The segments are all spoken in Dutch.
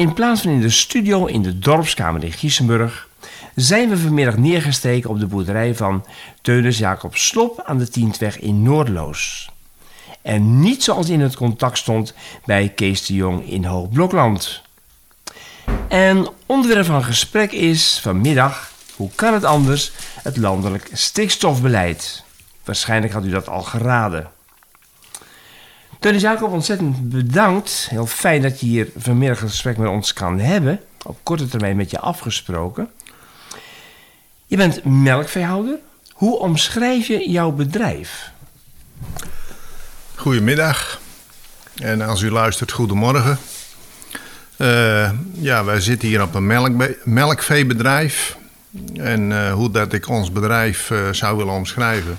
In plaats van in de studio in de dorpskamer in Giesenburg zijn we vanmiddag neergesteken op de boerderij van Teunis Jacob Slop aan de Tientweg in Noordloos. En niet zoals in het contact stond bij Kees de Jong in Hoogblokland. En onderwerp van gesprek is vanmiddag, hoe kan het anders, het landelijk stikstofbeleid. Waarschijnlijk had u dat al geraden. Teunis Jacob, ontzettend bedankt. Heel fijn dat je hier vanmiddag een gesprek met ons kan hebben. Op korte termijn met je afgesproken. Je bent melkveehouder. Hoe omschrijf je jouw bedrijf? Goedemiddag. En als u luistert, goedemorgen. Uh, ja, wij zitten hier op een melkveebedrijf. En uh, hoe dat ik ons bedrijf uh, zou willen omschrijven,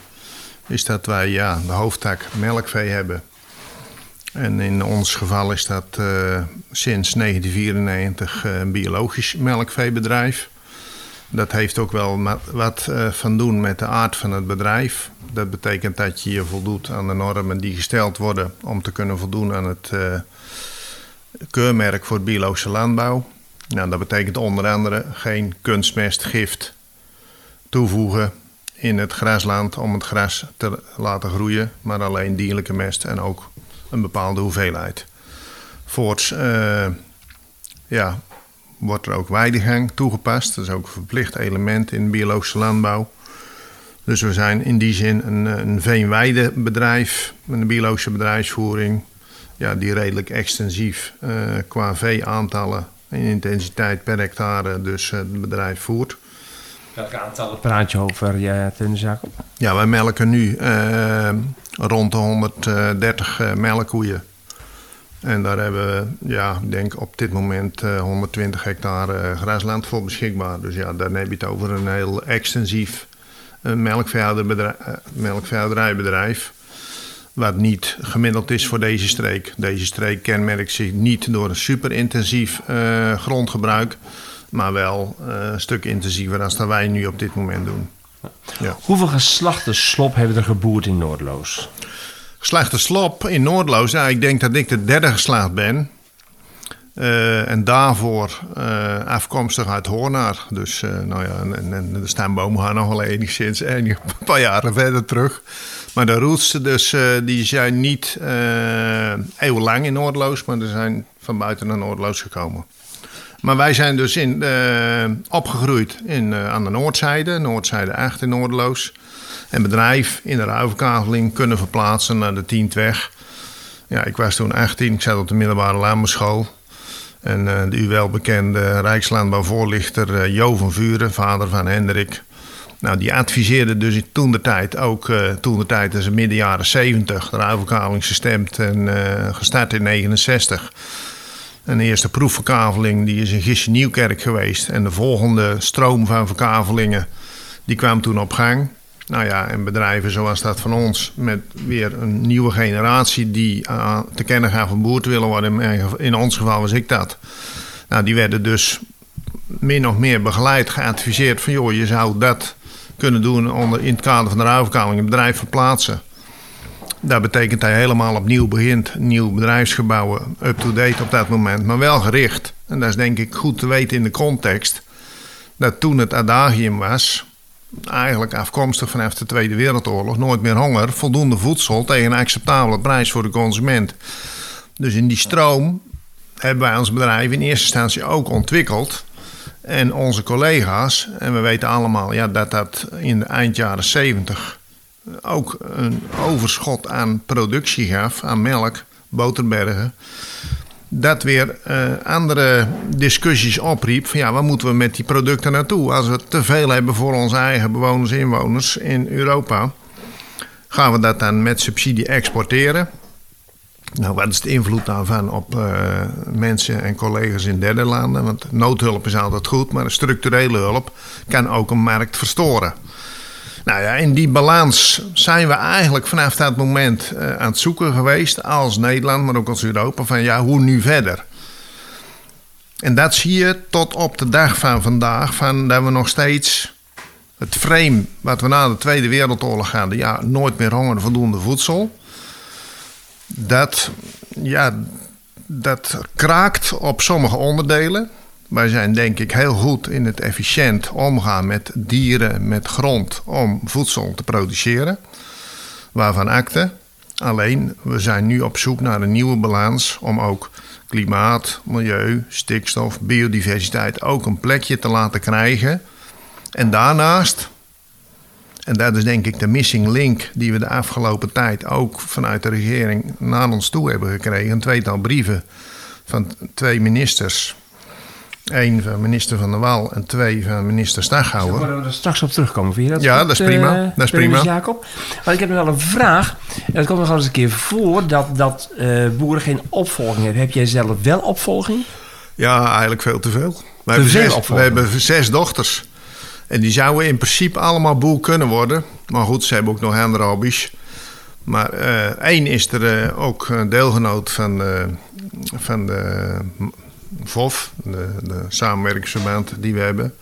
is dat wij ja, de hoofdtak melkvee hebben. En in ons geval is dat sinds 1994 een biologisch melkveebedrijf. Dat heeft ook wel wat uh, van doen met de aard van het bedrijf. Dat betekent dat je je voldoet aan de normen die gesteld worden om te kunnen voldoen aan het keurmerk voor biologische landbouw. Nou, dat betekent onder andere geen kunstmest, gift toevoegen in het grasland om het gras te laten groeien, maar alleen dierlijke mest en ook een bepaalde hoeveelheid. Voorts, uh, ja, wordt er ook weidegang toegepast. Dat is ook een verplicht element in biologische landbouw. Dus we zijn in die zin een, een veenweidebedrijf, een biologische bedrijfsvoering, ja, die redelijk extensief uh, qua veeaantallen en intensiteit per hectare dus uh, het bedrijf voert. Welke aantallen praat je over, ja, Jacob? Ja, wij melken nu uh, rond de 130 melkkoeien en daar hebben we, ja, ik denk op dit moment 120 eh, hectare eh, grasland voor beschikbaar. Dus ja, daar heb je het over een heel extensief uh, melkveehouderijbedrijf. Wat niet gemiddeld is voor deze streek. Deze streek kenmerkt zich niet door een super intensief grondgebruik. Maar wel een stuk intensiever dan dat wij nu op dit moment doen. Ja. Hoeveel geslachten slop hebben er geboerd in Noordloos? Geslaagde slop in Noordloos. Ja, ik denk dat ik de derde geslaagd ben. Uh, en daarvoor uh, afkomstig uit Hoornaar. Dus uh, nou ja, en, en de stambomen gaan nog wel enigszins een paar jaren verder terug. Maar de roetsten dus, die zijn niet eeuwenlang in Noordloos, maar ze zijn van buiten naar Noordloos gekomen. Maar wij zijn dus in, opgegroeid in, aan de Noordzijde, Noordzijde 8 in Noordloos en bedrijf in de ruilverkaveling kunnen verplaatsen naar de Tientweg. Ja, ik was toen 18, ik zat op de middelbare landbouwschool. En uh, de u welbekende Rijkslandbouwvoorlichter Jo van Vuren, vader van Hendrik. Nou, die adviseerde dus toen de tijd ook, toen de tijd is midden jaren 70, de ruilverkaveling gestemd en gestart in 69. Een eerste proefverkaveling die is in Gisje Nieuwkerk geweest. En de volgende stroom van verkavelingen die kwam toen op gang. Nou ja, en bedrijven zoals dat van ons, met weer een nieuwe generatie die uh, te kennen gaan van boer te willen worden. In ons geval was ik dat. Nou, die werden dus min of meer begeleid, geadviseerd van joh, je zou dat kunnen doen onder, in het kader van de ruilverkaling, een bedrijf verplaatsen. Dat betekent dat helemaal opnieuw begint, nieuw bedrijfsgebouwen, up-to-date op dat moment, maar wel gericht. En dat is denk ik goed te weten in de context, dat toen het adagium was, eigenlijk afkomstig vanaf de Tweede Wereldoorlog, nooit meer honger, voldoende voedsel tegen een acceptabele prijs voor de consument. Dus in die stroom hebben wij ons bedrijf in eerste instantie ook ontwikkeld. En onze collega's, en we weten allemaal ja, dat dat in de eind jaren 70 ook een overschot aan productie gaf, aan melk, boterbergen dat weer uh, andere discussies opriep. Van ja, waar moeten we met die producten naartoe? Als we te veel hebben voor onze eigen bewoners inwoners in Europa, gaan we dat dan met subsidie exporteren? Nou, wat is de invloed daarvan op uh, mensen en collega's in derde landen? Want noodhulp is altijd goed, maar structurele hulp kan ook een markt verstoren. Nou ja, in die balans zijn we eigenlijk vanaf dat moment uh, aan het zoeken geweest, als Nederland, maar ook als Europa, van ja, hoe nu verder? En dat zie je tot op de dag van vandaag, van dat we nog steeds het frame wat we na de Tweede Wereldoorlog hadden, ja, nooit meer honger, voldoende voedsel. Dat, ja, dat kraakt op sommige onderdelen. Wij zijn denk ik heel goed in het efficiënt omgaan met dieren, met grond om voedsel te produceren. Waarvan akte. Alleen, we zijn nu op zoek naar een nieuwe balans om ook klimaat, milieu, stikstof, biodiversiteit ook een plekje te laten krijgen. En daarnaast, en dat is denk ik de missing link die we de afgelopen tijd ook vanuit de regering naar ons toe hebben gekregen, een tweetal brieven van twee ministers Eén van minister Van der Wal en twee van minister Staghouwer. Daar we er straks op terugkomen. Vind je dat ja, goed, dat is prima. eh, dat is prima. Jacob? Maar ik heb nog wel een vraag. En dat komt nog eens een keer voor dat, dat eh, boeren geen opvolging hebben. Heb jij zelf wel opvolging? Ja, eigenlijk veel te veel. We, hebben, veel zes, we hebben zes dochters. En die zouden in principe allemaal boer kunnen worden. Maar goed, ze hebben ook nog andere hobby's. Maar eh, één is er eh, ook een deelgenoot van, eh, van de VOF, de, de samenwerkingsverband die we hebben.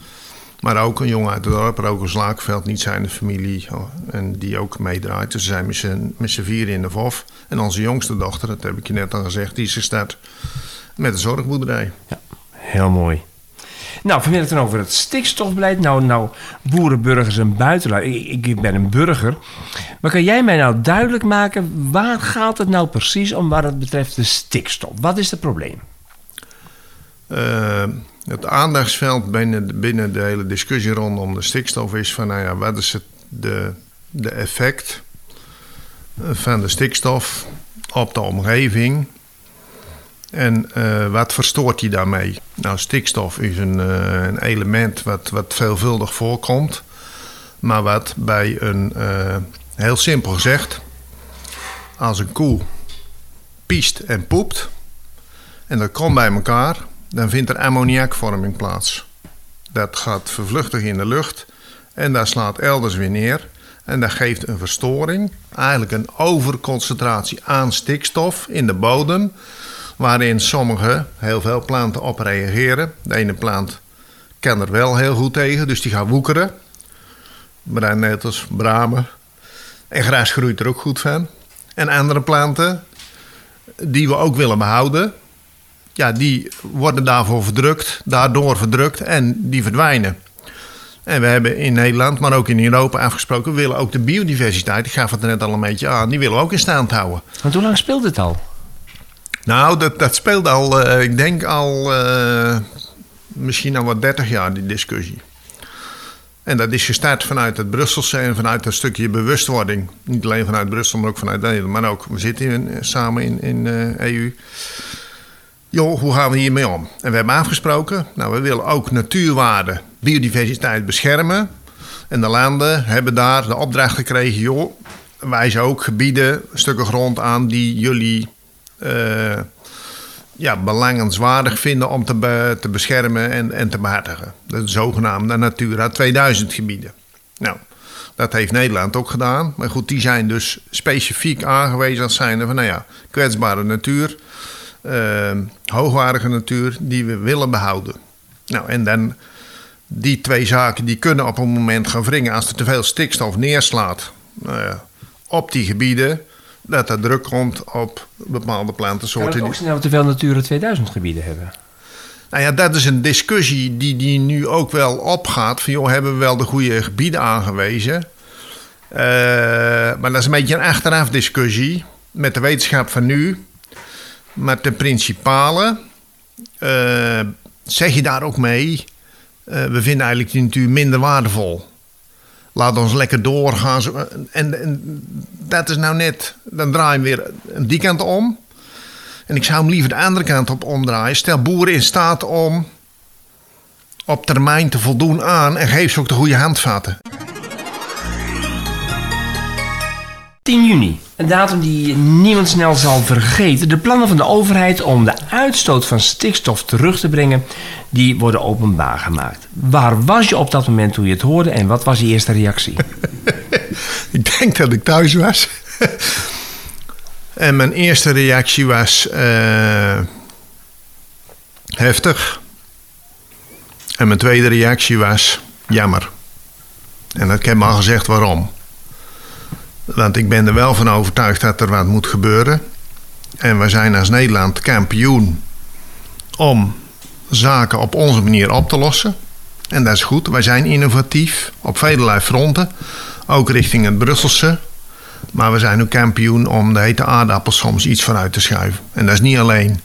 Maar ook een jongen uit het dorp, Roker Slaakveld, niet zijn familie. oh, En die ook meedraait. Dus ze zijn met z'n- vieren in de VOF. En onze jongste dochter, dat heb ik je net al gezegd, die is gestart met een zorgboerderij. Heel mooi. Nou, vanmiddag dan over het stikstofbeleid. Nou, nou, boeren, burgers en buitenlui. Ik, ik ben een burger. Maar kan jij mij nou duidelijk maken... waar gaat het nou precies om wat het betreft de stikstof? Wat is het probleem? Eh, het aandachtsveld binnen, binnen de hele discussie rondom de stikstof is van, nou ja, wat is het de, de effect van de stikstof op de omgeving en eh, wat verstoort die daarmee? Nou, stikstof is een, eh, een element wat, wat veelvuldig voorkomt, maar wat bij een, eh, heel simpel gezegd, als een koe piest en poept, en dat komt bij elkaar, dan vindt er ammoniakvorming plaats. Dat gaat vervluchtig in de lucht en daar slaat elders weer neer. En dat geeft een verstoring, eigenlijk een overconcentratie aan stikstof in de bodem, waarin sommige, heel veel planten op reageren. De ene plant kan er wel heel goed tegen, dus die gaat woekeren. Bruinnetels, bramen. En gras groeit er ook goed van. En andere planten, die we ook willen behouden, ja, die worden daarvoor verdrukt, daardoor verdrukt en die verdwijnen. En we hebben in Nederland, maar ook in Europa afgesproken, we willen ook de biodiversiteit, ik gaf het net al een beetje aan, die willen we ook in stand houden. Want hoe lang speelt dit al? Nou, dat, dat speelt al, eh, ik denk al eh, misschien al wat 30 jaar, die discussie. En dat is gestart vanuit het Brusselse en vanuit een stukje bewustwording. Niet alleen vanuit Brussel, maar ook vanuit Nederland. Maar ook, we zitten in, samen in, in eh, EU. Joh, hoe gaan we hiermee om? En we hebben afgesproken, nou, we willen ook natuurwaarden, biodiversiteit beschermen. En de landen hebben daar de opdracht gekregen, joh, wijs ook gebieden, stukken grond aan die jullie eh, ja, belangenswaardig vinden om te, te beschermen en, en te behartigen. De zogenaamde Natura 2000 gebieden. Nou, dat heeft Nederland ook gedaan. Maar goed, die zijn dus specifiek aangewezen als zijnde van, nou ja, kwetsbare natuur, eh, hoogwaardige natuur, die we willen behouden. Nou, en dan die twee zaken, die kunnen op een moment gaan wringen als er te veel stikstof neerslaat eh, op die gebieden, dat er druk komt op bepaalde Kan plantensoorten. het ook snel te veel Natura 2000 gebieden hebben? Nou ja, dat is een discussie die, die nu ook wel opgaat. Van joh, hebben we wel de goede gebieden aangewezen? Eh, maar dat is een beetje een achteraf discussie met de wetenschap van nu. Maar ten principale eh, zeg je daar ook mee... eh, we vinden eigenlijk die natuur minder waardevol. Laat ons lekker doorgaan. Zo- En, en dat is nou net... Dan draai je weer die kant om... En ik zou hem liever de andere kant op omdraaien. Stel boeren in staat om op termijn te voldoen aan en geef ze ook de goede handvatten. 10 juni. Een datum die niemand snel zal vergeten. De plannen van de overheid om de uitstoot van stikstof terug te brengen, die worden openbaar gemaakt. Waar was je op dat moment toen je het hoorde en wat was je eerste reactie? Ik denk dat ik thuis was. en mijn eerste reactie was eh, heftig. En mijn tweede reactie was jammer. En ik heb me al gezegd waarom. Want ik ben er wel van overtuigd dat er wat moet gebeuren. En we zijn als Nederland kampioen om zaken op onze manier op te lossen. En dat is goed. Wij zijn innovatief op vele fronten. Ook richting het Brusselse. Maar we zijn ook kampioen om de hete aardappels soms iets vooruit te schuiven. En dat is niet alleen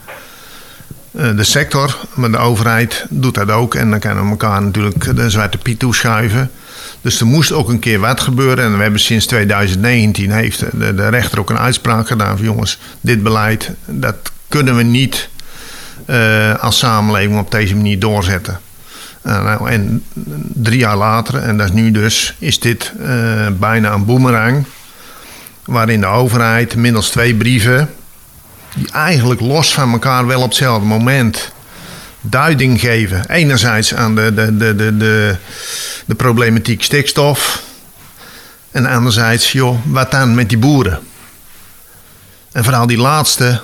eh, de sector, maar de overheid doet dat ook. En dan kunnen we elkaar natuurlijk de zwarte piet toeschuiven. Dus er moest ook een keer wat gebeuren. En we hebben sinds 2019 heeft de, de rechter ook een uitspraak gedaan van jongens, dit beleid, dat kunnen we niet uh, als samenleving op deze manier doorzetten. Uh, nou, en drie jaar later, en dat is nu dus, is dit uh, bijna een boemerang. Waarin de overheid middels twee brieven, die eigenlijk los van elkaar wel op hetzelfde moment duiding geven. Enerzijds aan de, de, de, de, de, de problematiek stikstof. En anderzijds, joh, wat dan met die boeren? En vooral die laatste,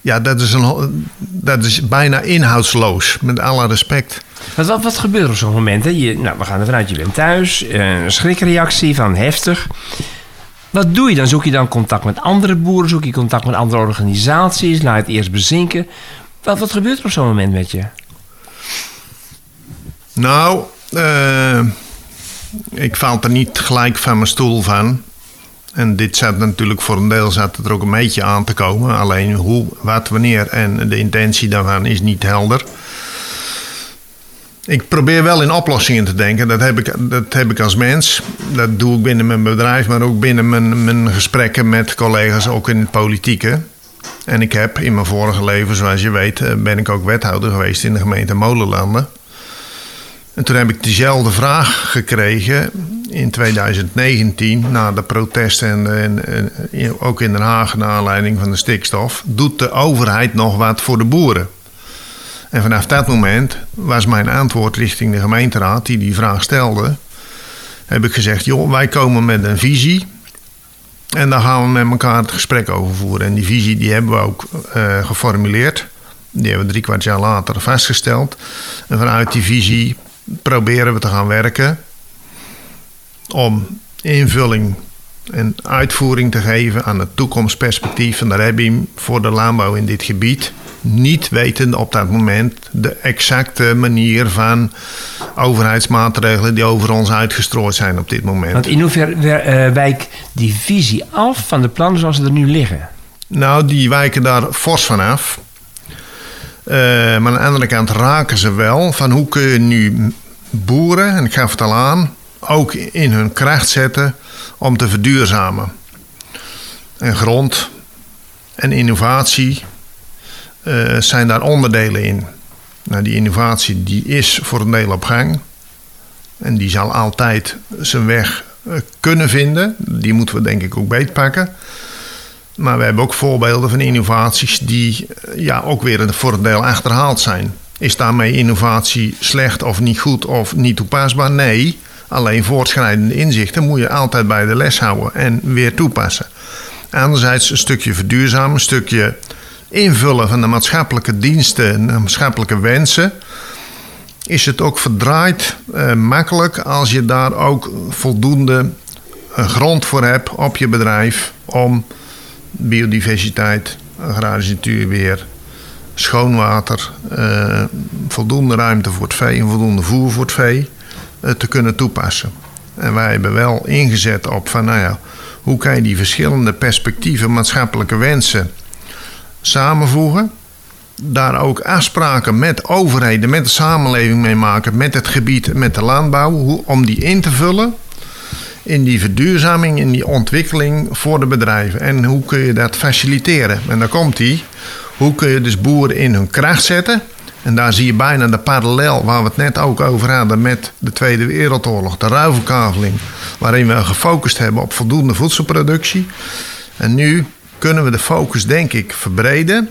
ja, dat is, een, dat is bijna inhoudsloos, met alle respect. Wat, wat, wat gebeurt er op zo'n moment? Hè? Je, nou, we gaan ervan uit, je bent thuis, een schrikreactie van heftig. Wat doe je dan? Zoek je dan contact met andere boeren? Zoek je contact met andere organisaties? Laat het eerst bezinken. Wat, wat gebeurt er op zo'n moment met je? Nou, uh, ik val er niet gelijk van mijn stoel van. En dit zat natuurlijk voor een deel zat er ook een beetje aan te komen. Alleen hoe, wat, wanneer en de intentie daarvan is niet helder. Ik probeer wel in oplossingen te denken. Dat heb ik, dat heb ik als mens. Dat doe ik binnen mijn bedrijf, maar ook binnen mijn, mijn gesprekken met collega's, ook in het politieke. En ik heb in mijn vorige leven, zoals je weet, eh, ben ik ook wethouder geweest in de gemeente Molenlanden. En toen heb ik diezelfde vraag gekregen in 2019, na de protesten en, en, ook in Den Haag naar aanleiding van de stikstof. Doet de overheid nog wat voor de boeren? En vanaf dat moment was mijn antwoord richting de gemeenteraad die die vraag stelde. Heb ik gezegd, joh, wij komen met een visie. En daar gaan we met elkaar het gesprek over voeren. En die visie die hebben we ook uh, geformuleerd. Die hebben we drie kwart jaar later vastgesteld. En vanuit die visie proberen we te gaan werken om invulling en uitvoering te geven aan het toekomstperspectief van de REBIM voor de landbouw in dit gebied. Niet weten op dat moment de exacte manier van overheidsmaatregelen die over ons uitgestrooid zijn op dit moment. Want in hoeverre uh, wijkt die visie af van de plannen zoals ze er nu liggen? Nou, die wijken daar fors van af. Uh, maar aan de andere kant raken ze wel van hoe kun je nu boeren, en ik gaf het al aan, ook in hun kracht zetten om te verduurzamen. En grond en innovatie uh, zijn daar onderdelen in. Nou, die innovatie die is voor een deel op gang. En die zal altijd zijn weg uh, kunnen vinden. Die moeten we denk ik ook beetpakken. Maar we hebben ook voorbeelden van innovaties die uh, ja, ook weer een deel achterhaald zijn. Is daarmee innovatie slecht of niet goed of niet toepasbaar? Nee. Alleen voortschrijdende inzichten moet je altijd bij de les houden en weer toepassen. Anderzijds een stukje verduurzamen, een stukje invullen van de maatschappelijke diensten en de maatschappelijke wensen. Is het ook verdraaid eh, makkelijk als je daar ook voldoende uh, grond voor hebt op je bedrijf om biodiversiteit, agrarische natuurbeheer, schoon water, uh, voldoende ruimte voor het vee en voldoende voer voor het vee uh, te kunnen toepassen. En wij hebben wel ingezet op van, nou ja, hoe kan je die verschillende perspectieven, maatschappelijke wensen samenvoegen? Daar ook afspraken met overheden, met de samenleving mee maken, met het gebied, met de landbouw, hoe, om die in te vullen in die verduurzaming, in die ontwikkeling voor de bedrijven. En hoe kun je dat faciliteren? En daar komt die. Hoe kun je dus boeren in hun kracht zetten? En daar zie je bijna de parallel waar we het net ook over hadden met de Tweede Wereldoorlog, de ruilverkaveling, waarin we gefocust hebben op voldoende voedselproductie. En nu kunnen we de focus, denk ik, verbreden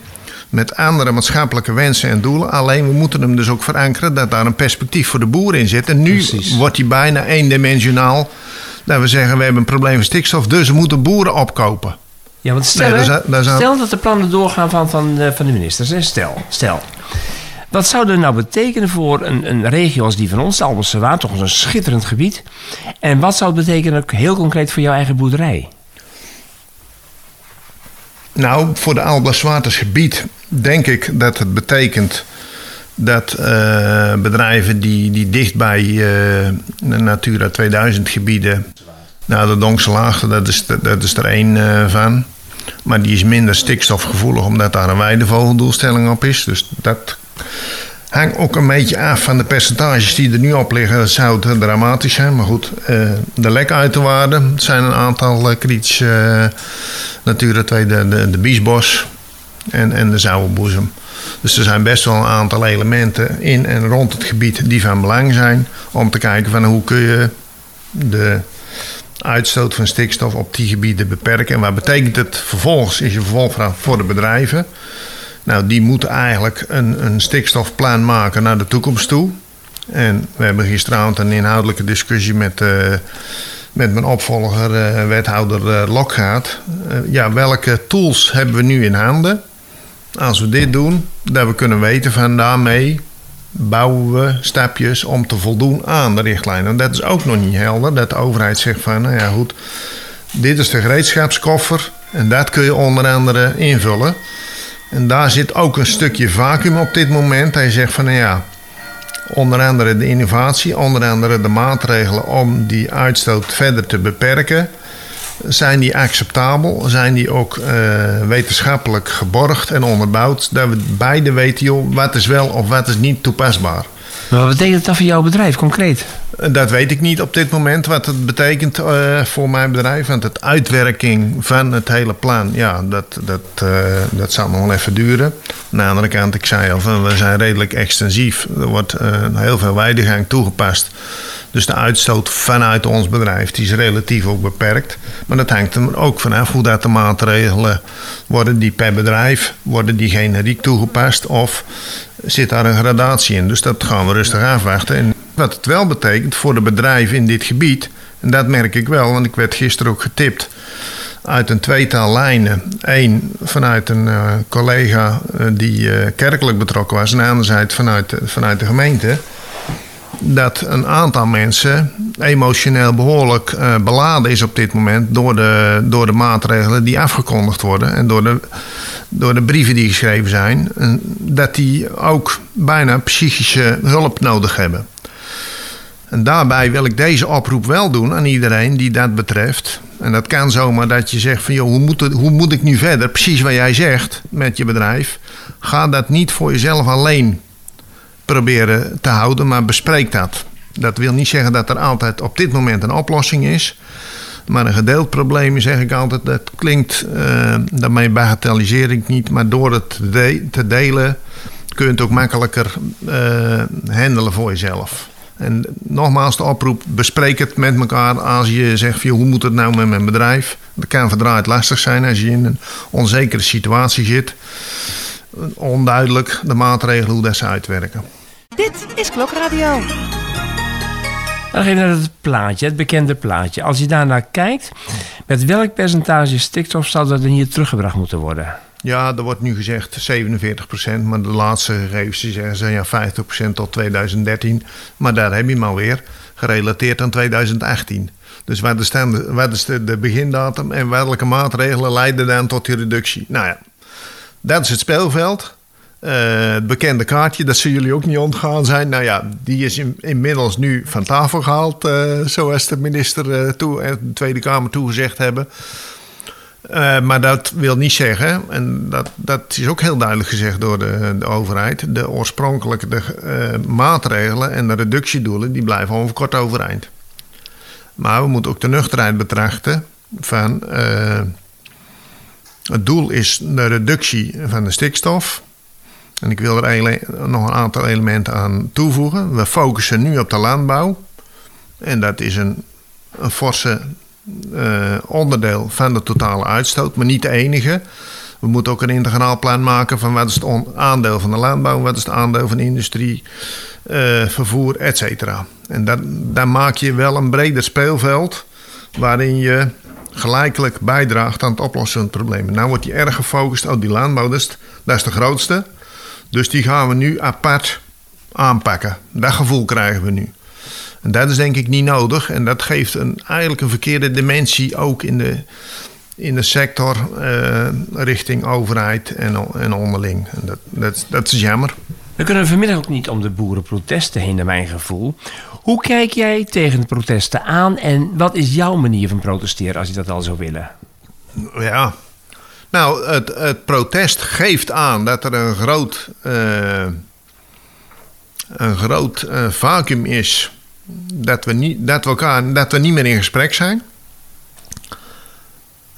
met andere maatschappelijke wensen en doelen. Alleen we moeten hem dus ook verankeren dat daar een perspectief voor de boer in zit. En nu Precies. wordt hij bijna eendimensionaal. Dat we zeggen, we hebben een probleem met stikstof, dus we moeten boeren opkopen. Ja, want stel, nee, daar daar stel dat de plannen doorgaan van, van, de, van de ministers. Stel, stel. Wat zou dat nou betekenen voor een, een regio als die van ons, de Waan, toch een schitterend gebied? En wat zou het betekenen heel concreet voor jouw eigen boerderij? Nou, voor de Alblas gebied denk ik dat het betekent dat uh, bedrijven die, die dicht bij uh, de Natura 2000 gebieden. Nou, de Donkse dat is, dat is er één uh, van. Maar die is minder stikstofgevoelig omdat daar een weidevogeldoelstelling op is. Dus dat hangt ook een beetje af van de percentages die er nu op liggen. Dat zou dramatisch zijn. Maar goed, de lekuitenwaarden zijn een aantal kritische Natura 2, de, de, de biesbos en, en de zouwenboezem. Dus er zijn best wel een aantal elementen in en rond het gebied die van belang zijn. Om te kijken van hoe kun je de uitstoot van stikstof op die gebieden beperken. En wat betekent het vervolgens? Is je vervolgvraag voor de bedrijven. Nou, die moeten eigenlijk een, een stikstofplan maken naar de toekomst toe. En we hebben gisteravond een inhoudelijke discussie met, uh, met mijn opvolger, uh, wethouder uh, Lokgaat. ja, welke tools hebben we nu in handen? Als we dit doen, dat we kunnen weten van daarmee bouwen we stapjes om te voldoen aan de richtlijn. En dat is ook nog niet helder, dat de overheid zegt van, nou ja goed, dit is de gereedschapskoffer en dat kun je onder andere invullen. En daar zit ook een stukje vacuüm op dit moment. Hij zegt van, nou ja, onder andere de innovatie, onder andere de maatregelen om die uitstoot verder te beperken. Zijn die acceptabel? Zijn die ook uh, wetenschappelijk geborgd en onderbouwd? Dat we beide weten, joh, wat is wel of wat is niet toepasbaar. Maar wat betekent dat voor jouw bedrijf concreet? Dat weet ik niet op dit moment wat het betekent uh, voor mijn bedrijf. Want het uitwerking van het hele plan, ja, dat, dat, uh, dat zal nog wel even duren. Aan de andere kant, ik zei al, we zijn redelijk extensief. Er wordt uh, heel veel weidegang toegepast. Dus de uitstoot vanuit ons bedrijf is relatief ook beperkt. Maar dat hangt er ook vanaf hoe dat de maatregelen worden die per bedrijf, worden die generiek toegepast of zit daar een gradatie in. Dus dat gaan we rustig afwachten. En wat het wel betekent voor de bedrijven in dit gebied, en dat merk ik wel, want ik werd gisteren ook getipt uit een tweetal lijnen. Eén vanuit een uh, collega uh, die uh, kerkelijk betrokken was, en anderzijds vanuit, vanuit de gemeente dat een aantal mensen emotioneel behoorlijk uh, beladen is op dit moment door de, door de maatregelen die afgekondigd worden en door de, door de brieven die geschreven zijn, dat die ook bijna psychische hulp nodig hebben. En daarbij wil ik deze oproep wel doen aan iedereen die dat betreft. En dat kan zomaar dat je zegt van joh, hoe moet, hoe moet ik nu verder? Precies wat jij zegt met je bedrijf. Ga dat niet voor jezelf alleen proberen te houden, maar bespreek dat. Dat wil niet zeggen dat er altijd op dit moment een oplossing is. Maar een gedeeld probleem zeg ik altijd, dat klinkt, uh, daarmee bagatelliseer ik niet, maar door het te delen kun je het ook makkelijker uh, handelen voor jezelf. En nogmaals de oproep, bespreek het met elkaar als je zegt, hoe moet het nou met mijn bedrijf? Dat kan verdraaid lastig zijn als je in een onzekere situatie zit. Onduidelijk de maatregelen hoe dat ze uitwerken. Dit is Klokradio. Dan even naar het plaatje, het bekende plaatje. Als je daarnaar kijkt, met welk percentage stikstof zou dat dan hier teruggebracht moeten worden? Ja, er wordt nu gezegd 47 procent, maar de laatste gegevens zeggen ze ja 50 procent tot 2013. Maar daar heb je hem alweer, gerelateerd aan 2018. Dus wat is, de, wat is de, de begindatum en welke maatregelen leiden dan tot die reductie? Nou ja, dat is het speelveld. Uh, het bekende kaartje, dat zullen jullie ook niet ontgaan zijn. Nou ja, die is in, inmiddels nu van tafel gehaald, uh, zoals de minister uh, toe, en de Tweede Kamer toegezegd hebben. maar dat wil niet zeggen, en dat, dat is ook heel duidelijk gezegd door de, de overheid, de oorspronkelijke de, maatregelen en de reductiedoelen, die blijven over kort overeind. Maar we moeten ook de nuchterheid betrachten van het doel is de reductie van de stikstof en ik wil er nog een aantal elementen aan toevoegen. We focussen nu op de landbouw. En dat is een, een forse uh, onderdeel van de totale uitstoot, maar niet de enige. We moeten ook een integraal plan maken van wat is het aandeel van de landbouw, wat is het aandeel van de industrie, uh, vervoer, et cetera. En daar maak je wel een breder speelveld waarin je gelijkelijk bijdraagt aan het oplossen van het probleem. Nou wordt die erg gefocust op die landbouw, dat is de grootste. Dus die gaan we nu apart aanpakken. Dat gevoel krijgen we nu. En dat is denk ik niet nodig. En dat geeft een, eigenlijk een verkeerde dimensie ook in de, in de sector eh, richting overheid en, en onderling. En dat, dat, dat is jammer. We kunnen vanmiddag ook niet om de boerenprotesten heen, naar mijn gevoel. Hoe kijk jij tegen de protesten aan en wat is jouw manier van protesteren als je dat al zou willen? Ja, nou, het, protest geeft aan dat er een groot, uh, een groot uh, vacuüm is. Dat we, niet, dat, we elkaar, dat we niet meer in gesprek zijn.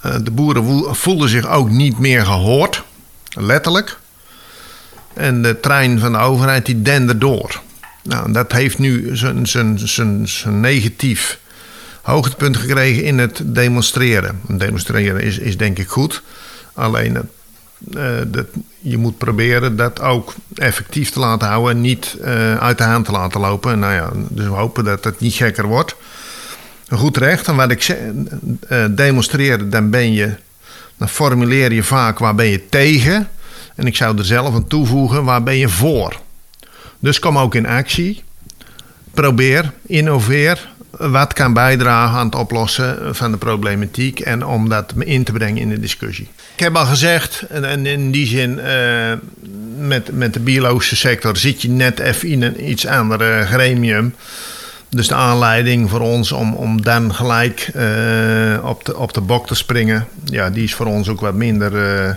Uh, de boeren voelden zich ook niet meer gehoord, letterlijk. En de trein van de overheid die dende door. Nou, dat heeft nu zijn negatief hoogtepunt gekregen in het demonstreren. Demonstreren is, is denk ik goed. Alleen uh, dat, je moet proberen dat ook effectief te laten houden en niet uh, uit de hand te laten lopen. Nou ja, dus we hopen dat het niet gekker wordt. Goed recht. En wat ik zeg, demonstreren, dan ben je, dan formuleer je vaak waar ben je tegen. En ik zou er zelf aan toevoegen, waar ben je voor? Dus kom ook in actie. Probeer, innoveer, wat kan bijdragen aan het oplossen van de problematiek en om dat in te brengen in de discussie. Ik heb al gezegd, en in die zin, uh, met, met de biologische sector zit je net even in een iets ander gremium. Dus de aanleiding voor ons om, om dan gelijk uh, op, de, op de bok te springen, ja, die is voor ons ook wat minder, uh,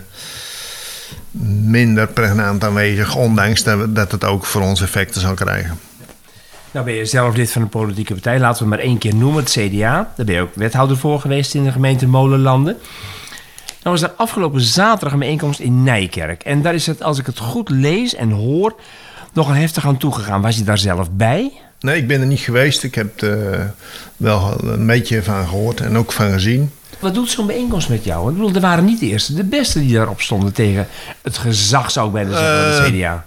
minder pregnant aanwezig, ondanks dat, dat het ook voor ons effecten zal krijgen. Nou ben je zelf lid van een politieke partij, laten we maar één keer noemen, het CDA. Daar ben je ook wethouder voor geweest in de gemeente Molenlanden. Nou was er afgelopen zaterdag een bijeenkomst in Nijkerk. En daar is het, als ik het goed lees en hoor, nogal heftig aan toegegaan. Was je daar zelf bij? Nee, ik ben er niet geweest. Ik heb er wel een beetje van gehoord en ook van gezien. Wat doet zo'n bijeenkomst met jou? Ik bedoel, er waren niet de eerste, de beste die daarop stonden tegen het gezag, zou ik bijna zeggen, van de CDA.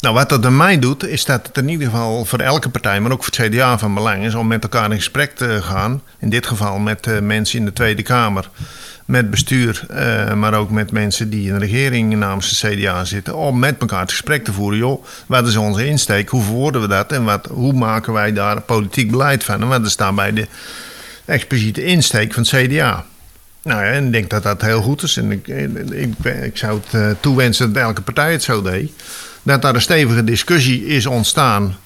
Nou, wat dat aan mij doet, is dat het in ieder geval voor elke partij, maar ook voor het CDA van belang is om met elkaar in gesprek te gaan. In dit geval met uh, mensen in de Tweede Kamer, met bestuur, uh, maar ook met mensen die in de regering namens de CDA zitten. Om met elkaar het gesprek te voeren. Joh, wat is onze insteek? Hoe verwoorden we dat? En wat, hoe maken wij daar politiek beleid van? En wat is daarbij de expliciete insteek van het CDA? Nou ja, en ik denk dat dat heel goed is. En ik, ik, ik zou het uh, toewensen dat elke partij het zo deed dat daar een stevige discussie is ontstaan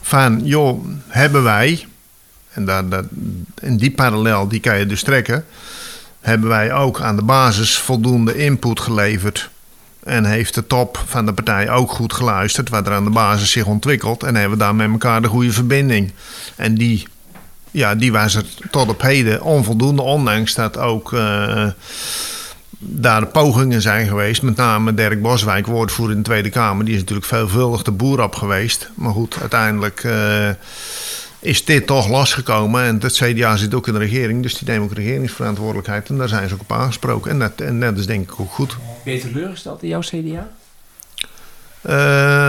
van, joh, hebben wij, en, dat, dat, en die parallel die kan je dus trekken, hebben wij ook aan de basis voldoende input geleverd. En heeft de top van de partij ook goed geluisterd wat er aan de basis zich ontwikkelt. En hebben we daar met elkaar de goede verbinding. En die, ja, die was er tot op heden onvoldoende, ondanks dat ook... Uh, daar pogingen zijn geweest. Met name Dirk Boswijk, woordvoerder in de Tweede Kamer. Die is natuurlijk veelvuldig de boer op geweest. Maar goed, uiteindelijk uh, is dit toch losgekomen. En het CDA zit ook in de regering. Dus die nemen ook regeringsverantwoordelijkheid. En daar zijn ze ook op aangesproken. En dat, en dat is denk ik ook goed. Ben je teleurgesteld in jouw CDA? Uh,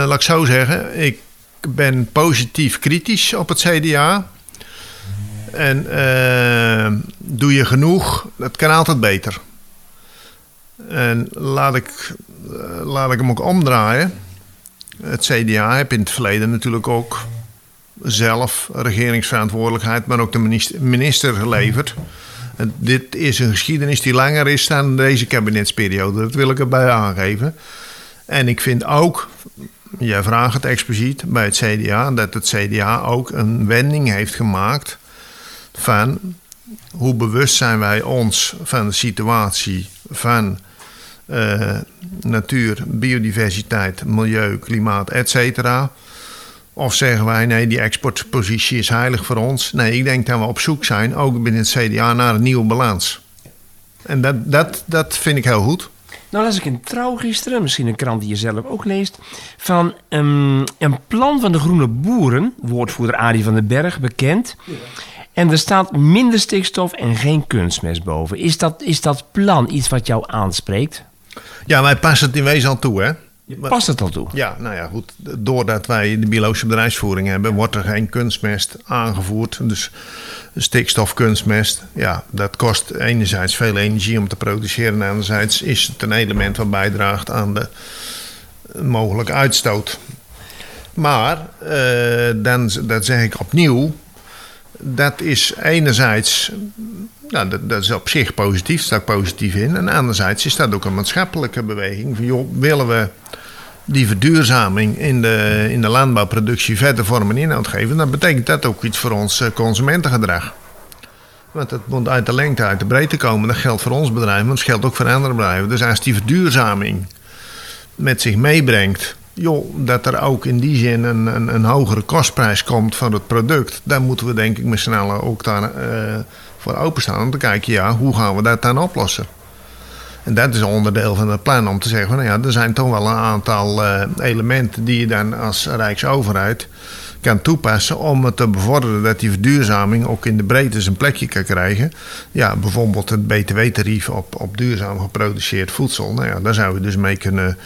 laat ik zo zeggen. Ik ben positief kritisch op het CDA. En uh, doe je genoeg, dat kan altijd beter. En laat ik, eh, laat ik hem ook omdraaien. Het CDA heeft in het verleden natuurlijk ook zelf regeringsverantwoordelijkheid, maar ook de minister, geleverd. En dit is een geschiedenis die langer is dan deze kabinetsperiode. Dat wil ik erbij aangeven. En ik vind ook, jij vraagt het expliciet bij het CDA, dat het CDA ook een wending heeft gemaakt van hoe bewust zijn wij ons van de situatie van uh, natuur, biodiversiteit, milieu, klimaat, et cetera. Of zeggen wij nee, die exportpositie is heilig voor ons. Nee, ik denk dat we op zoek zijn, ook binnen het CDA, naar een nieuwe balans. En dat, dat, dat vind ik heel goed. Nou las ik in Trouw gisteren, misschien een krant die je zelf ook leest... van um, een plan van de Groene Boeren, woordvoerder Arie van den Berg, bekend... En er staat minder stikstof en geen kunstmest boven. Is dat, is dat plan iets wat jou aanspreekt? Ja, wij passen het in wezen al toe, hè? Je past het al toe? Ja, nou ja, goed. Doordat wij de biologische bedrijfsvoering hebben, wordt er geen kunstmest aangevoerd. Dus stikstofkunstmest, ja, dat kost enerzijds veel energie om te produceren. En anderzijds is het een element wat bijdraagt aan de mogelijke uitstoot. Maar, uh, dan, dat zeg ik opnieuw, dat is enerzijds, nou, dat, is op zich positief, staat positief in. En anderzijds is dat ook een maatschappelijke beweging. Van, joh, willen we die verduurzaming in de, in de landbouwproductie verder vorm en inhoud geven, dan betekent dat ook iets voor ons eh, consumentengedrag. Want het moet uit de lengte, uit de breedte komen. Dat geldt voor ons bedrijf, maar dat geldt ook voor andere bedrijven. Dus als die verduurzaming met zich meebrengt, joh, dat er ook in die zin een, een, een hogere kostprijs komt van het product, dan moeten we denk ik met z'n allen ook daar uh, voor openstaan om te kijken, ja, hoe gaan we dat dan oplossen? En dat is onderdeel van het plan om te zeggen: nou ja, er zijn toch wel een aantal uh, elementen die je dan als Rijksoverheid kan toepassen om het te bevorderen dat die verduurzaming ook in de breedte zijn plekje kan krijgen. Ja, bijvoorbeeld het BTW-tarief op, op duurzaam geproduceerd voedsel. Nou ja, daar zouden we dus mee kunnen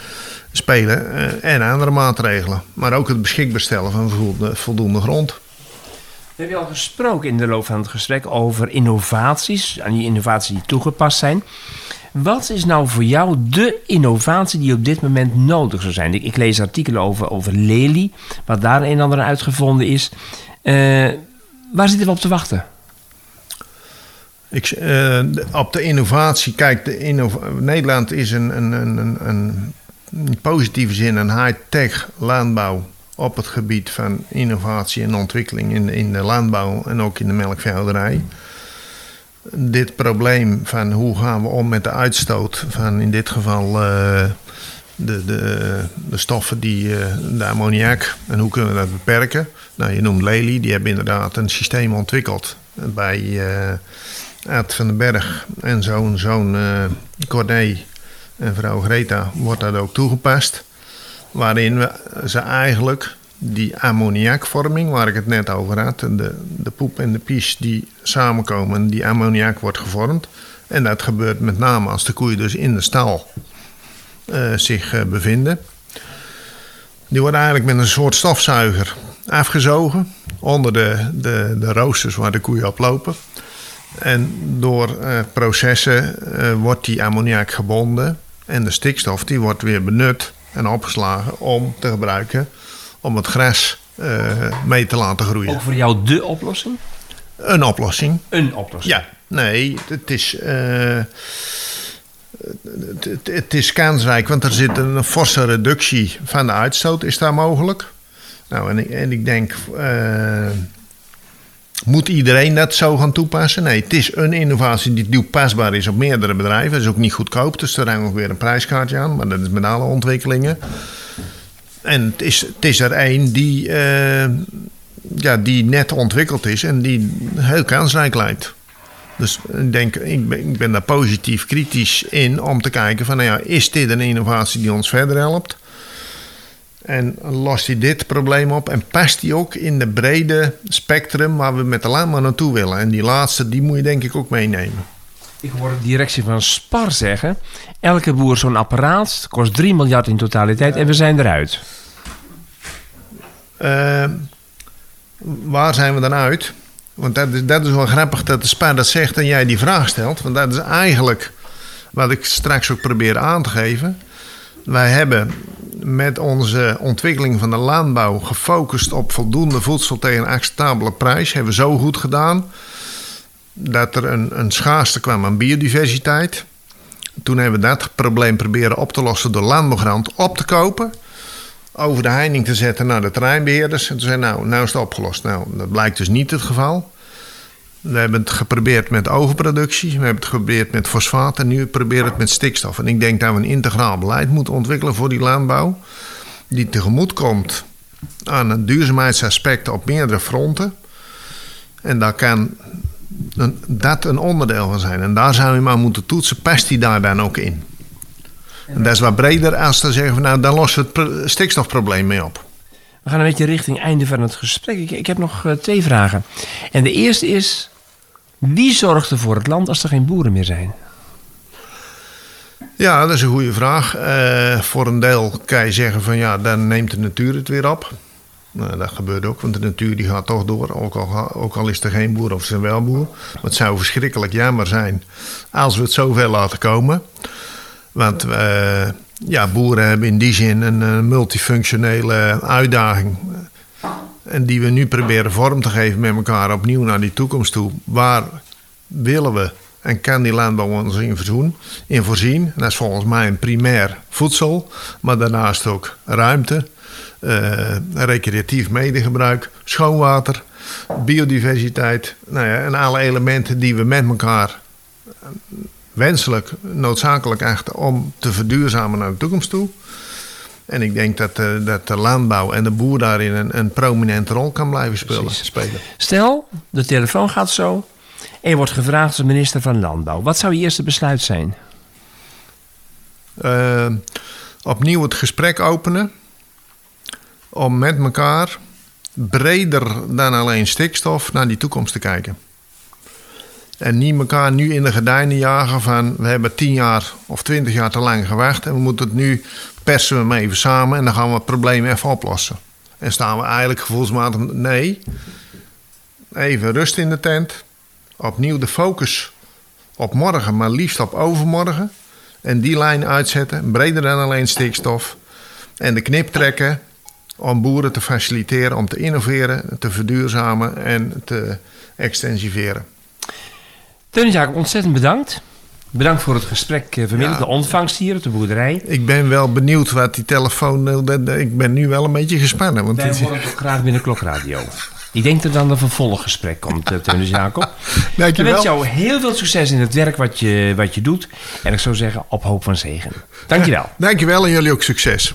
spelen. Uh, en andere maatregelen. Maar ook het beschikbaar stellen van voldoende, voldoende grond. We hebben al gesproken in de loop van het gesprek over innovaties, aan die innovaties die toegepast zijn. Wat is nou voor jou de innovatie die op dit moment nodig zou zijn? Ik, lees artikelen over, over Lely, wat daar een en ander uitgevonden is. Uh, waar zitten we op te wachten? Ik, uh, op de innovatie, kijk, Nederland is een, een, een, een, in positieve zin een high-tech landbouw op het gebied van innovatie en ontwikkeling in, in de landbouw en ook in de melkveehouderij dit probleem van hoe gaan we om met de uitstoot van in dit geval uh, de, de, de stoffen die uh, de ammoniak en hoe kunnen we dat beperken? Nou, je noemt Lely, die hebben inderdaad een systeem ontwikkeld bij uh, van den Berg en zo'n zoon uh, Corné en vrouw Greta wordt dat ook toegepast. Waarin we ze eigenlijk die ammoniakvorming waar ik het net over had, de, de poep en de pies die samenkomen, die ammoniak wordt gevormd. En dat gebeurt met name als de koeien dus in de stal uh, zich uh, bevinden. Die worden eigenlijk met een soort stofzuiger afgezogen onder de, de, de roosters waar de koeien op lopen. En door uh, processen wordt die ammoniak gebonden en de stikstof die wordt weer benut en opgeslagen om te gebruiken om het gras uh, mee te laten groeien. Ook voor jou de oplossing? Een oplossing. Een oplossing? Ja, nee, het is... Uh, het, het, is kansrijk, want er zit een forse reductie van de uitstoot, is daar mogelijk. Nou, en ik, en ik denk, uh, moet iedereen dat zo gaan toepassen? Nee, het is een innovatie die toepasbaar is op meerdere bedrijven. Het is ook niet goedkoop, dus er hangt ook weer een prijskaartje aan. Maar dat is met alle ontwikkelingen. En het is, het is er één die, uh, ja, die net ontwikkeld is en die heel kansrijk lijkt. Dus ik denk, ik ben, ik ben daar positief kritisch in om te kijken van, nou ja, is dit een innovatie die ons verder helpt? En lost hij dit probleem op en past die ook in de brede spectrum waar we met de landbouw naartoe willen? En die laatste, die moet je denk ik ook meenemen. Ik hoor de directie van Spar zeggen: elke boer zo'n apparaat kost 3 miljard in totaliteit en we zijn eruit. Uh, waar zijn we dan uit? Want dat is, dat is wel grappig dat de Spar dat zegt en jij die vraag stelt. Want dat is eigenlijk wat ik straks ook probeer aan te geven. Wij hebben met onze ontwikkeling van de landbouw gefocust op voldoende voedsel tegen een acceptabele prijs. Hebben we zo goed gedaan dat er een, een schaarste kwam aan biodiversiteit. Toen hebben we dat probleem proberen op te lossen door landbouwgrond op te kopen. Over de heining te zetten naar de terreinbeheerders. En toen zei nou, nou is het opgelost. Nou, dat blijkt dus niet het geval. We hebben het geprobeerd met overproductie. We hebben het geprobeerd met fosfaat. En nu proberen het met stikstof. En ik denk dat we een integraal beleid moeten ontwikkelen voor die landbouw. Die tegemoet komt aan een duurzaamheidsaspect op meerdere fronten. En daar kan dat een onderdeel van zijn. En daar zou je maar moeten toetsen, past die daar dan ook in? En dat is wat breder als te zeggen, van, nou dan lossen we het stikstofprobleem mee op. We gaan een beetje richting einde van het gesprek. Ik, ik heb nog uh, twee vragen. En de eerste is, wie zorgt er voor het land als er geen boeren meer zijn? Ja, dat is een goede vraag. Uh, voor een deel kan je zeggen van ja, dan neemt de natuur het weer op. Nou, dat gebeurt ook, want de natuur die gaat toch door. Ook al, ook al is er geen boer of er wel boer. Maar het zou verschrikkelijk jammer zijn als we het zover laten komen. Want uh, ja, boeren hebben in die zin een, multifunctionele uitdaging. En die we nu proberen vorm te geven met elkaar opnieuw naar die toekomst toe. Waar willen we en kan die landbouw ons in, voorzien, in voorzien? Dat is volgens mij een primair voedsel, maar daarnaast ook ruimte, recreatief medegebruik, schoonwater, biodiversiteit. Nou ja, en alle elementen die we met elkaar wenselijk, noodzakelijk echt om te verduurzamen naar de toekomst toe. En ik denk dat, uh, dat de landbouw en de boer daarin een, een prominente rol kan blijven spelen, spelen. Stel, de telefoon gaat zo en je wordt gevraagd als minister van Landbouw. Wat zou je eerste besluit zijn? Uh, opnieuw het gesprek openen. Om met elkaar breder dan alleen stikstof naar die toekomst te kijken. En niet elkaar nu in de gordijnen jagen van we hebben tien jaar of twintig jaar te lang gewacht en we moeten het nu persen we hem even samen en dan gaan we het probleem even oplossen. En staan we eigenlijk gevoelsmatig nee. Even rust in de tent. Opnieuw de focus op morgen, maar liefst op overmorgen. En die lijn uitzetten, breder dan alleen stikstof. En de knip trekken om boeren te faciliteren, om te innoveren, te verduurzamen en te extensiveren. Teunis Jacob, ontzettend bedankt. Bedankt voor het gesprek eh, vanmiddag, de ontvangst hier op de boerderij. Ik ben wel benieuwd wat die telefoon... Eh, ik ben nu wel een beetje gespannen. Want Wij horen toch graag binnen Klokradio. Ik denk dat dan een vervolggesprek komt, uh, Teunis Jacob. Dankjewel. Ik wens jou heel veel succes in het werk wat je, wat je doet. En ik zou zeggen, op hoop van zegen. Dankjewel. Dankjewel en jullie ook succes.